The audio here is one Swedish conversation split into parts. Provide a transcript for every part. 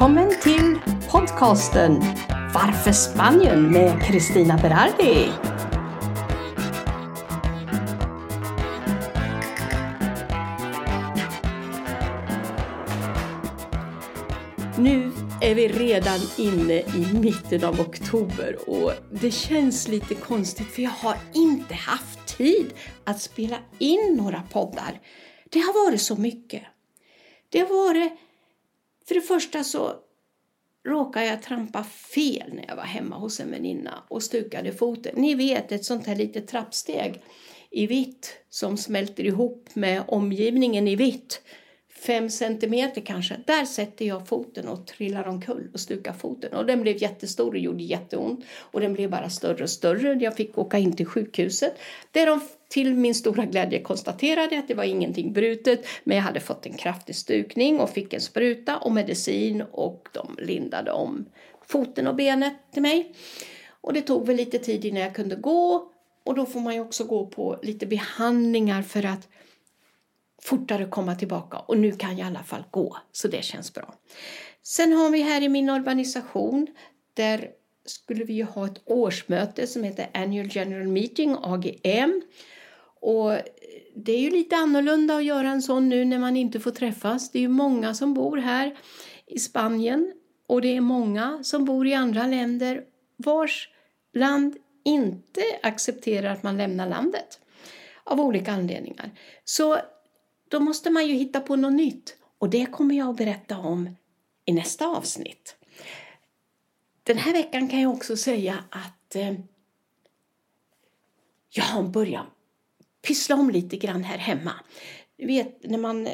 Välkommen till podcasten Varför Spanien med Kristina Berardi. Nu är vi redan inne i mitten av oktober och det känns lite konstigt för jag har inte haft tid att spela in några poddar. Det har varit så mycket. Det har varit, för det första så råkade jag trampa fel när jag var hemma hos en väninna och stukade foten. Ni vet ett sånt här litet trappsteg i vitt som smälter ihop med omgivningen i vitt fem centimeter kanske. Där sätter jag foten och trillar omkull och stukar foten. Och den blev jättestor och gjorde jätteont. Och den blev bara större och större. Jag fick åka in till sjukhuset. Där de till min stora glädje konstaterade att det var ingenting brutet. Men jag hade fått en kraftig stukning och fick en spruta och medicin. Och de lindade om foten och benet till mig. Och det tog väl lite tid innan jag kunde gå. Och då får man ju också gå på lite behandlingar för att fortare komma tillbaka och nu kan jag i alla fall gå så det känns bra. Sen har vi här i min organisation där skulle vi ju ha ett årsmöte som heter Annual General Meeting, AGM. Och det är ju lite annorlunda att göra en sån nu när man inte får träffas. Det är ju många som bor här i Spanien och det är många som bor i andra länder vars land inte accepterar att man lämnar landet av olika anledningar. Så då måste man ju hitta på något nytt. Och det kommer jag att berätta om i nästa avsnitt. Den här veckan kan jag också säga att eh, jag har börjat pyssla om lite grann här hemma. Du vet, när man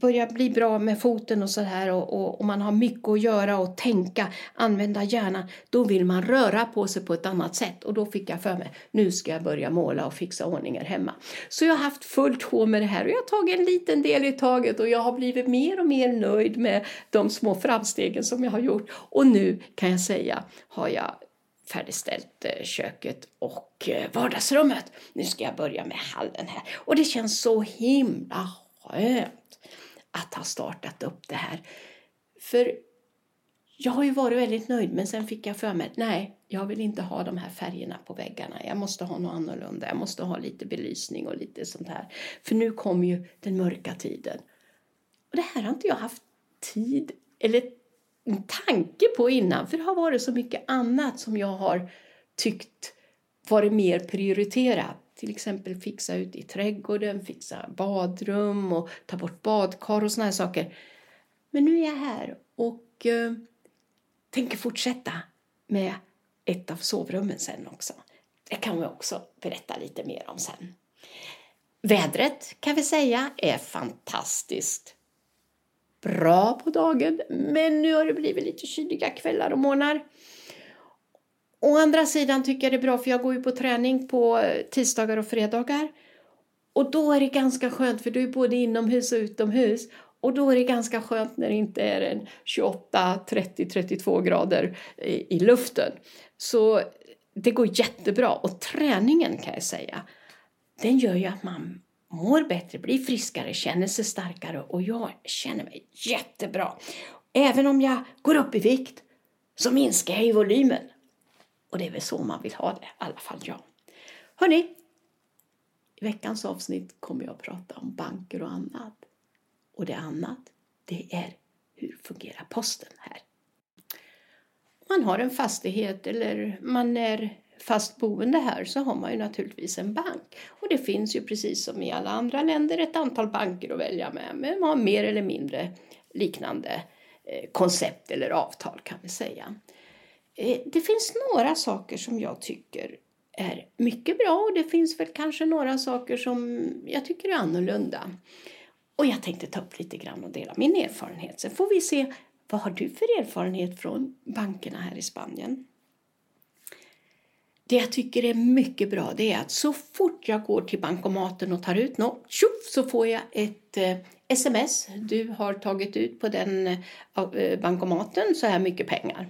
börjar bli bra med foten och så här och, och, och, man har mycket att göra och tänka, använda hjärnan, då vill man röra på sig på ett annat sätt. Och då fick jag för mig, nu ska jag börja måla och fixa ordningar hemma. Så jag har haft fullt sjå med det här och jag har tagit en liten del i taget och jag har blivit mer och mer nöjd med de små framstegen som jag har gjort. Och nu kan jag säga, har jag färdigställt eh, köket och eh, vardagsrummet. Nu ska jag börja med hallen här. Och det känns så himla skönt att ha startat upp det här. För jag har ju varit väldigt nöjd men sen fick jag för mig nej, jag vill inte ha de här färgerna på väggarna. Jag måste ha något annorlunda. Jag måste ha lite belysning och lite sånt här. För nu kommer ju den mörka tiden. Och det här har inte jag haft tid eller en tanke på innan för det har varit så mycket annat som jag har tyckt varit mer prioriterat till exempel fixa ut i trädgården, fixa badrum och ta bort badkar och såna här saker. Men nu är jag här och eh, tänker fortsätta med ett av sovrummen sen också. Det kan vi också berätta lite mer om sen. Vädret kan vi säga är fantastiskt bra på dagen men nu har det blivit lite kyliga kvällar och morgnar. Å andra sidan tycker jag det är bra för jag går ju på träning på eh, tisdagar och fredagar. Och då är det ganska skönt för du är både inomhus och utomhus. Och då är det ganska skönt när det inte är en 28, 30, 32 grader i, i luften. Så det går jättebra. Och träningen kan jag säga, den gör ju att man mår bättre, blir friskare, känner sig starkare och jag känner mig jättebra. Även om jag går upp i vikt så minskar jag i volymen. Och det är väl så man vill ha det, i alla fall jag. Hörni, i veckans avsnitt kommer jag att prata om banker och annat. Och det annat, det är hur fungerar posten här? Man har en fastighet eller man är fast boende här så har man ju naturligtvis en bank. Och det finns ju precis som i alla andra länder ett antal banker att välja med. Men man har mer eller mindre liknande eh, koncept eller avtal kan vi säga. Eh, det finns några saker som jag tycker är mycket bra och det finns väl kanske några saker som jag tycker är annorlunda. Och jag tänkte ta upp lite grann och dela min erfarenhet. Sen får vi se vad har du för erfarenhet från bankerna här i Spanien? Det jag tycker är mycket bra det är att så fort jag går till bankomaten och tar ut något tjoff, så får jag ett eh, sms. Du har tagit ut på den eh, eh bankomaten så här mycket pengar.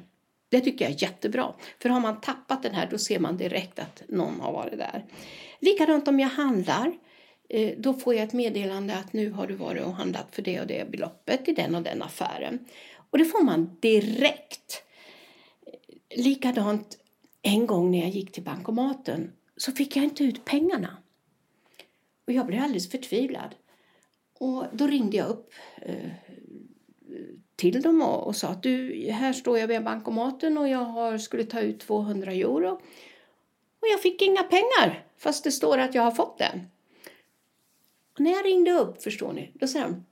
Det tycker jag är jättebra. För har man tappat den här då ser man direkt att någon har varit där. Likadant om jag handlar. Eh, då får jag ett meddelande att nu har du varit och handlat för det och det beloppet i den och den affären. Och det får man direkt. Eh, likadant en gång när jag gick till bankomaten så fick jag inte ut pengarna. Och jag blev alldeles förtvivlad. Och då ringde jag upp eh, till dem och, och, sa att du, här står jag vid bankomaten och jag har, skulle ta ut 200 euro. Och jag fick inga pengar fast det står att jag har fått den. Och när jag ringde upp, förstår ni, då sa de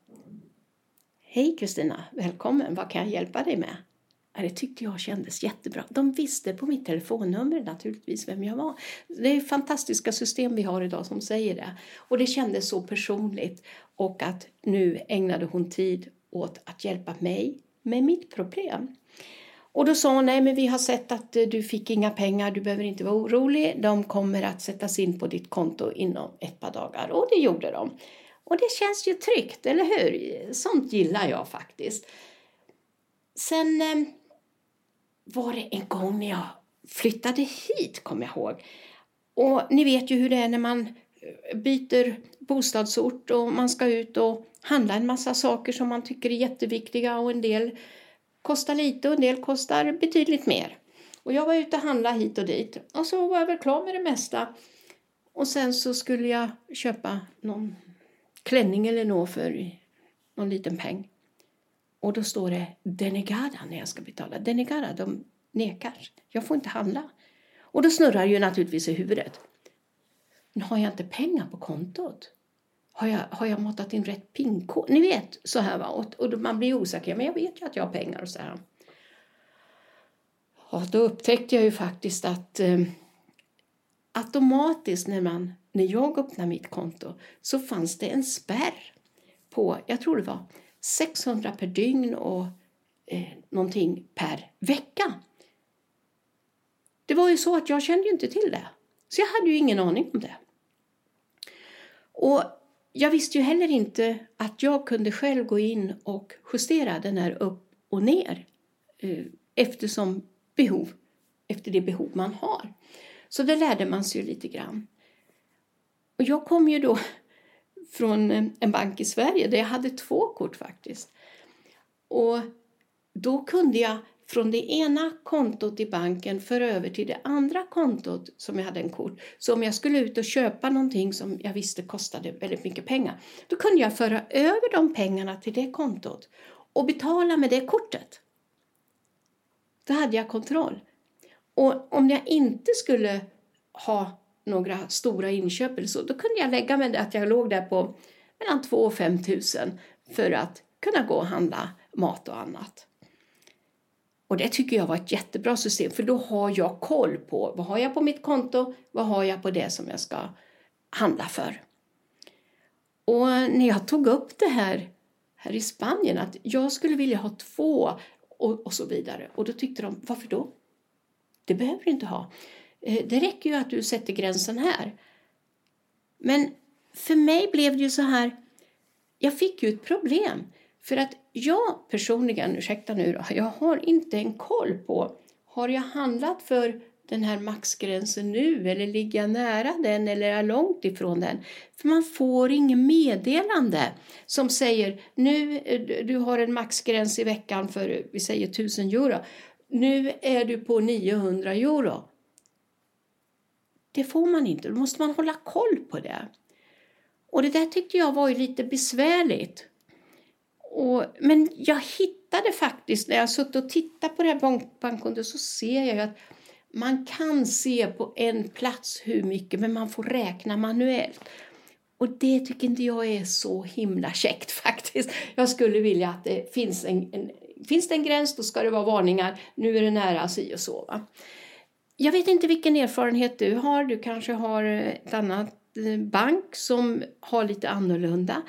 Hej Kristina, välkommen, vad kan jag hjälpa dig med? Det tyckte jag kändes jättebra. De visste på mitt telefonnummer naturligtvis vem jag var. Det är fantastiska system vi har idag som säger det. Och det kändes så personligt. Och att nu ägnade hon tid åt att hjälpa mig med mitt problem. Och då sa hon, nej men vi har sett att eh, du fick inga pengar, du behöver inte vara orolig. De kommer att sättas in på ditt konto inom ett par dagar. Och det gjorde de. Och det känns ju tryggt, eller hur? Sånt gillar jag faktiskt. Sen eh, var det en gång när jag flyttade hit, kommer jag ihåg. Och ni vet ju hur det är när man byter bostadsort och man ska ut och handla en massa saker som man tycker är jätteviktiga och en del kostar lite och en del kostar betydligt mer. Och jag var ute och handlade hit och dit och så var jag väl klar med det mesta. Och sen så skulle jag köpa någon klänning eller något för någon liten peng. Och då står det denegada när jag ska betala. Denegada, de nekar. Jag får inte handla. Och då snurrar ju naturligtvis i huvudet. Men har jag inte pengar på kontot? Har jag, har jag matat in rätt pinkod? Ni vet, så här va. Och, och man blir osäker. Men jag vet ju att jag har pengar och så här. Ja, då upptäckte jag ju faktiskt att eh, automatiskt när, man, när jag öppnade mitt konto så fanns det en spärr på, jag tror det var 600 per dygn och eh, någonting per vecka. Det var ju så att jag kände ju inte till det. Så jag hade ju ingen aning om det. Och jag visste ju heller inte att jag kunde själv gå in och justera den här upp och ner eh, eftersom behov, efter det behov man har. Så det lärde man sig ju lite grann. Och jag kom ju då från eh, en bank i Sverige där jag hade två kort faktiskt. Och då kunde jag från det ena kontot i banken föra över till det andra kontot som jag hade en kort. Så om jag skulle ut och köpa någonting som jag visste kostade väldigt mycket pengar, då kunde jag föra över de pengarna till det kontot och betala med det kortet. Då hade jag kontroll. Och om jag inte skulle ha några stora inköp eller så, då kunde jag lägga mig att jag låg där på mellan 2 och 5 tusen för att kunna gå och handla mat och annat. Och det tycker jag var ett jättebra system för då har jag koll på vad har jag på mitt konto, vad har jag på det som jag ska handla för. Och när jag tog upp det här här i Spanien att jag skulle vilja ha två och, och så vidare och då tyckte de varför då? Det behöver du inte ha. Eh, det räcker ju att du sätter gränsen här. Men för mig blev det ju så här, jag fick ju ett problem. För att jag personligen, ursäkta nu då, jag har inte en koll på, har jag handlat för den här maxgränsen nu eller ligger jag nära den eller är jag långt ifrån den? För man får inget meddelande som säger nu du har en maxgräns i veckan för vi säger 1000 euro. Nu är du på 900 euro. Det får man inte, då måste man hålla koll på det. Och det där tyckte jag var lite besvärligt. Och, men jag hittade faktiskt, när jag suttit och tittat på det här bankkontot så ser jag att man kan se på en plats hur mycket, men man får räkna manuellt. Och det tycker inte jag är så himla käckt faktiskt. Jag skulle vilja att det finns en, en finns det en gräns då ska det vara varningar. Nu är det nära si och så. Va? Jag vet inte vilken erfarenhet du har. Du kanske har ett annat eh, bank som har lite annorlunda.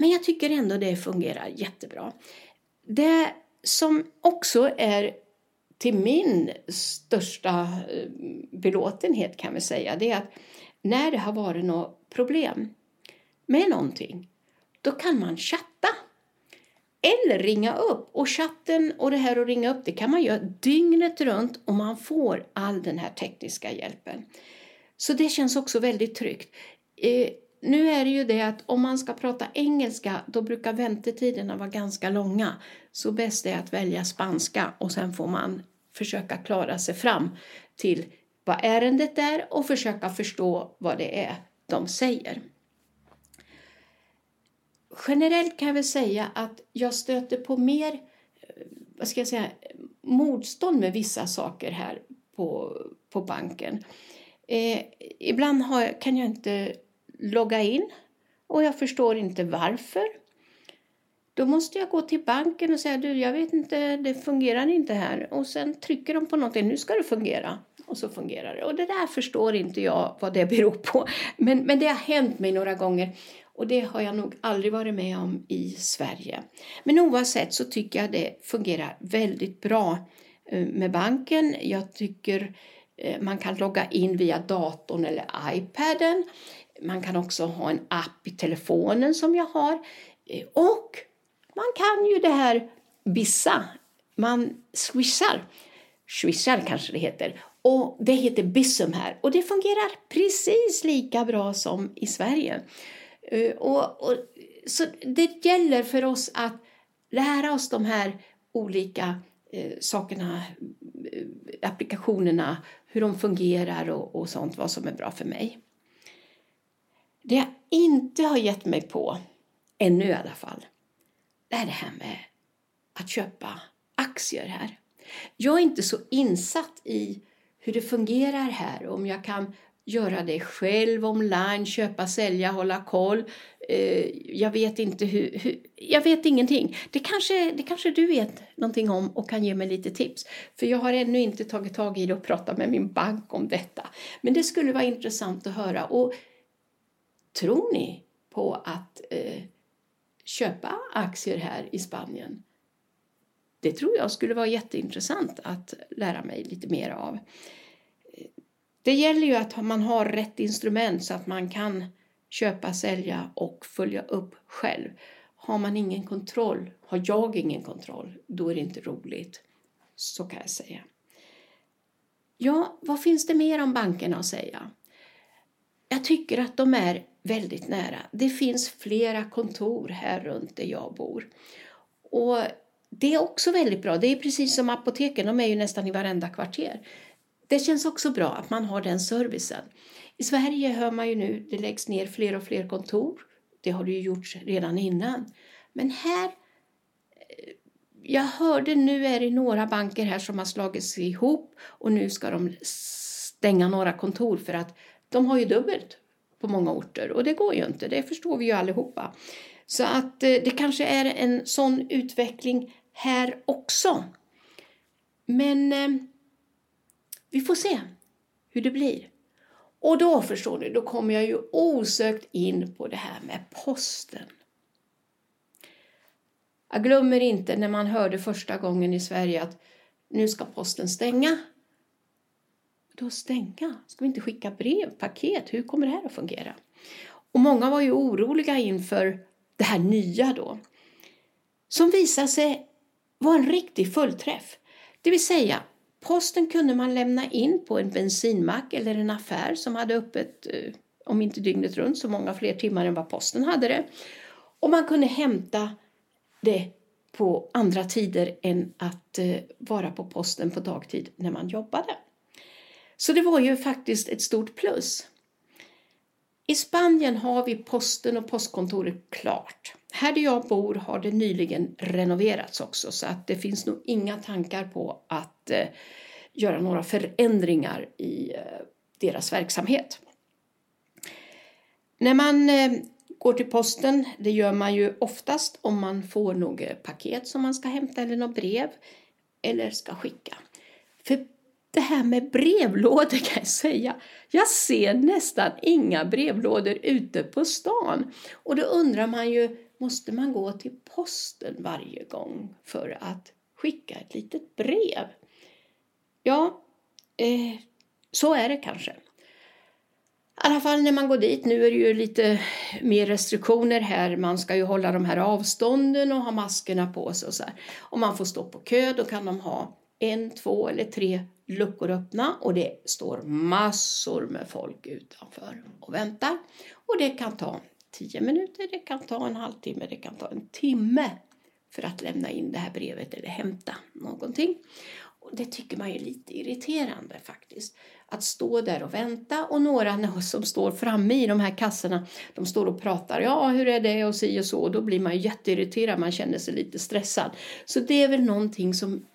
Men jag tycker ändå det fungerar jättebra. Det som också är till min största eh, belåtenhet kan vi säga, det är att när det har varit något problem med någonting, då kan man chatta eller ringa upp. Och chatten och det här att ringa upp det kan man göra dygnet runt och man får all den här tekniska hjälpen. Så det känns också väldigt tryggt. Eh, nu är det ju det att om man ska prata engelska då brukar väntetiderna vara ganska långa. Så bäst är att välja spanska och sen får man försöka klara sig fram till vad ärendet är och försöka förstå vad det är de säger. Generellt kan jag väl säga att jag stöter på mer eh, vad ska jag säga, motstånd med vissa saker här på, på banken. Eh, ibland har, kan jag inte logga in och jag förstår inte varför. Då måste jag gå till banken och säga du, jag vet inte, det fungerar inte här. Och sen trycker de på någonting, nu ska det fungera. Och så fungerar det. Och det där förstår inte jag vad det beror på. Men, men det har hänt mig några gånger. Och det har jag nog aldrig varit med om i Sverige. Men oavsett så tycker jag det fungerar väldigt bra eh, med banken. Jag tycker eh, man kan logga in via datorn eller iPaden. Man kan också ha en app i telefonen som jag har. Eh, och man kan ju det här Bissa. Man swishar. Swishar kanske det heter. Och det heter Bissum här. Och det fungerar precis lika bra som i Sverige. Eh, och, och, så det gäller för oss att lära oss de här olika eh, sakerna, eh, applikationerna, hur de fungerar och, och sånt, vad som är bra för mig. Det jag inte har gett mig på, ännu i alla fall, det är det här med att köpa aktier här. Jag är inte så insatt i hur det fungerar här, om jag kan göra det själv online, köpa, sälja, hålla koll. Eh, jag vet inte hur, hur, jag vet ingenting. Det kanske, det kanske du vet någonting om och kan ge mig lite tips. För jag har ännu inte tagit tag i det och pratat med min bank om detta. Men det skulle vara intressant att höra. Och tror ni på att eh, köpa aktier här i Spanien? Det tror jag skulle vara jätteintressant att lära mig lite mer av. Det gäller ju att man har rätt instrument så att man kan köpa, sälja och följa upp själv. Har man ingen kontroll, har jag ingen kontroll, då är det inte roligt. Så kan jag säga. Ja, vad finns det mer om bankerna att säga? Jag tycker att de är väldigt nära. Det finns flera kontor här runt där jag bor. Och det är också väldigt bra. Det är precis som apoteken, de är ju nästan i varenda kvarter. Det känns också bra att man har den servicen. I Sverige hör man ju nu, det läggs ner fler och fler kontor. Det har det ju gjorts redan innan. Men här, eh, jag hörde nu är det några banker här som har slagits ihop och nu ska de stänga några kontor för att de har ju dubbelt på många orter och det går ju inte, det förstår vi ju allihopa. Så att eh, det kanske är en sån utveckling här också. Men eh, vi får se hur det blir. Och då förstår ni, då kommer jag ju osökt in på det här med posten. Jag glömmer inte när man hörde första gången i Sverige att nu ska posten stänga. Då stänga? Ska vi inte skicka brev, paket? Hur kommer det här att fungera? Och många var ju oroliga inför det här nya då. Som visade sig vara en riktig fullträff. Det vill säga, Posten kunde man lämna in på en bensinmack eller en affär som hade öppet, eh, om inte dygnet runt, så många fler timmar än vad posten hade det. Och man kunde hämta det på andra tider än att eh, vara på posten på dagtid när man jobbade. Så det var ju faktiskt ett stort plus. I Spanien har vi posten och postkontoret klart. Här där jag bor har det nyligen renoverats också så att det finns nog inga tankar på att eh, göra några förändringar i eh, deras verksamhet. När man eh, går till posten, det gör man ju oftast om man får något eh, paket som man ska hämta eller något brev eller ska skicka. För det här med brevlådor kan jag säga, jag ser nästan inga brevlådor ute på stan. Och då undrar man ju, måste man gå till posten varje gång för att skicka ett litet brev? Ja, eh, så är det kanske. I alla fall när man går dit, nu är det ju lite mer restriktioner här. Man ska ju hålla de här avstånden och ha maskerna på sig och så här. Om man får stå på kö, då kan de ha en, två eller tre luckor öppna och det står massor med folk utanför och väntar. Och det kan ta 10 minuter, det kan ta en halvtimme, det kan ta en timme för att lämna in det här brevet eller hämta någonting. Och det tycker man är lite irriterande faktiskt. Att stå där och vänta och några som står framme i de här kassorna de står och pratar. Ja, hur är det och si och så. Och då blir man jätteirriterad, man känner sig lite stressad. Så det är väl någonting som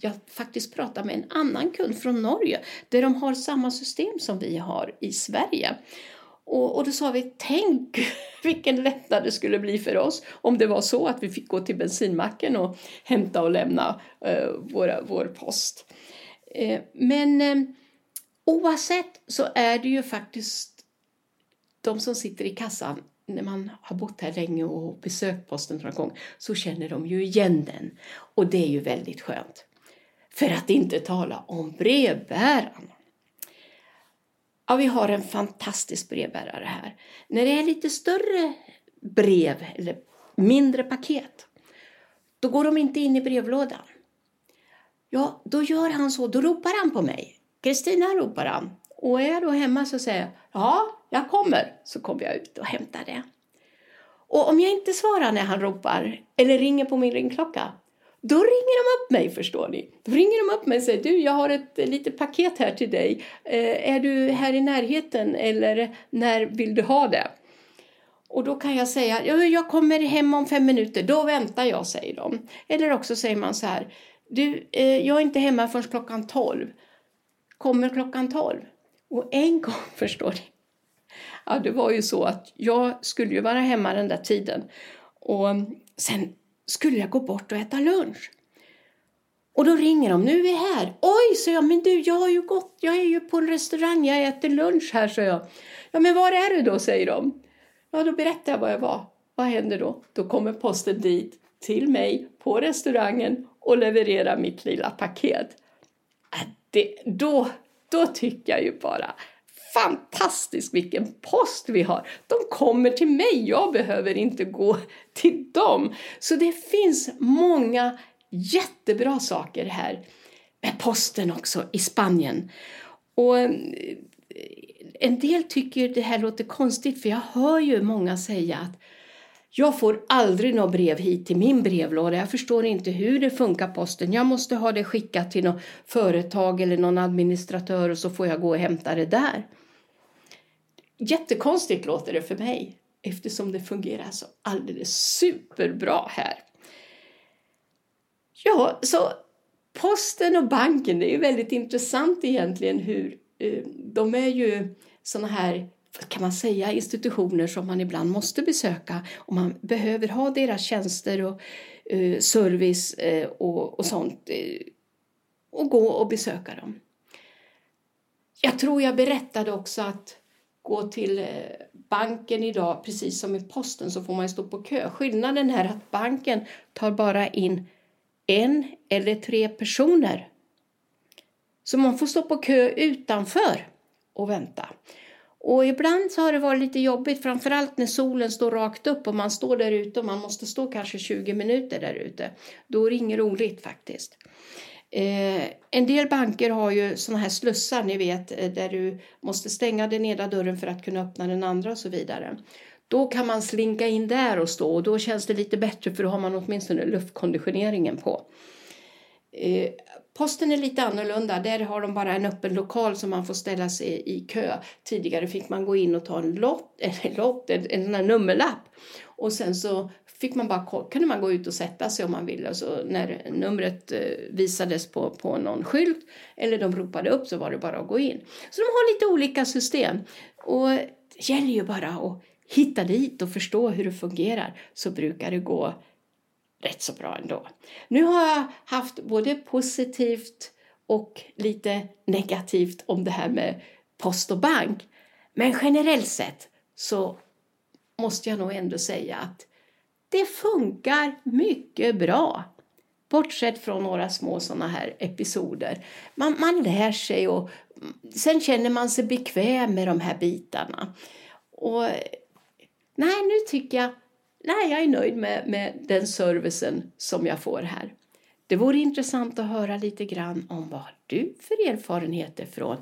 jag faktiskt pratade med en annan kund från Norge där de har samma system som vi har i Sverige. Och, och då sa vi, tänk vilken lättnad det skulle bli för oss om det var så att vi fick gå till bensinmacken och hämta och lämna eh, våra, vår post. Eh, men eh, oavsett så är det ju faktiskt de som sitter i kassan när man har bott här länge och besökt posten några gånger så känner de ju igen den. Och det är ju väldigt skönt. För att inte tala om brevbäraren. Ja, vi har en fantastisk brevbärare här. När det är lite större brev eller mindre paket, då går de inte in i brevlådan. Ja, då gör han så, då ropar han på mig. Kristina ropar han. Och är jag då hemma så säger jag, ja, jag kommer. Så kommer jag ut och hämtar det. Och om jag inte svarar när han ropar eller ringer på min ringklocka, då ringer de upp mig, förstår ni. Då ringer de upp mig och säger, du jag har ett eh, litet paket här till dig. Eh, är du här i närheten eller när vill du ha det? Och då kan jag säga, jag kommer hem om fem minuter, då väntar jag, säger de. Eller också säger man så här, du, eh, jag är inte hemma förrän klockan tolv. Kommer klockan tolv? Och en gång, förstår ni, ja, det var ju så att jag skulle ju vara hemma den där tiden. Och sen skulle jag gå bort och äta lunch. Och då ringer de, nu är vi här. Oj, sa jag, men du, jag har ju gått, jag är ju på en restaurang, jag äter lunch här, sa jag. Ja, men var är du då, säger de. Ja, då berättar jag var jag var. Vad händer då? Då kommer posten dit till mig på restaurangen och levererar mitt lilla paket. Äh, det, då, då tycker jag ju bara fantastiskt vilken post vi har. De kommer till mig, jag behöver inte gå till dem. Så det finns många jättebra saker här med posten också i Spanien. Och eh, en del tycker det här låter konstigt för jag hör ju många säga att jag får aldrig något brev hit till min brevlåda. Jag förstår inte hur det funkar posten. Jag måste ha det skickat till något företag eller någon administratör och så får jag gå och hämta det där. Jättekonstigt låter det för mig eftersom det fungerar så alldeles superbra här. Ja, så posten och banken, det är ju väldigt intressant egentligen hur eh, de är ju såna här kan man säga institutioner som man ibland måste besöka och man behöver ha deras tjänster och eh, service eh, och, och sånt eh, och gå och besöka dem. Jag tror jag berättade också att gå till eh, banken idag, precis som i posten, så får man stå på kö. Skillnaden är att banken tar bara in en eller tre personer. Så man får stå på kö utanför och vänta. Och ibland så har det varit lite jobbigt, framförallt när solen står rakt upp och man står där ute och man måste stå kanske 20 minuter där ute. Då är det inget roligt faktiskt. Eh, en del banker har ju såna här slussar, ni vet, eh, där du måste stänga den ena dörren för att kunna öppna den andra och så vidare. Då kan man slinka in där och stå och då känns det lite bättre för då har man åtminstone luftkonditioneringen på. Eh, posten är lite annorlunda. Där har de bara en öppen lokal som man får ställa sig i kö. Tidigare fick man gå in och ta en lott, en, lott, en, en nummerlapp och sen så fick man bara, kunde man gå ut och sätta sig om man ville. Så när numret eh, visades på, på någon skylt eller de ropade upp så var det bara att gå in. Så de har lite olika system. Och det gäller ju bara att hitta dit och förstå hur det fungerar så brukar det gå rätt så bra ändå. Nu har jag haft både positivt och lite negativt om det här med post och bank. Men generellt sett så måste jag nog ändå säga att det funkar mycket bra. Bortsett från några små sådana här episoder. Man, man lär sig och sen känner man sig bekväm med de här bitarna. Och nej, nu tycker jag, nej, jag är nöjd med, med den servicen som jag får här. Det vore intressant att höra lite grann om vad du för erfarenheter från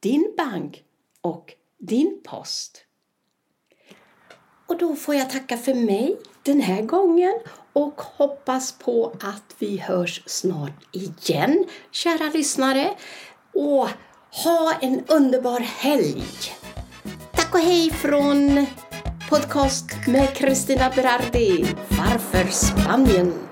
din bank och din post. Och då får jag tacka för mig den här gången och hoppas på att vi hörs snart igen, kära lyssnare. Och ha en underbar helg! Tack och hej från podcast med Kristina Berardi, Varför Spanien?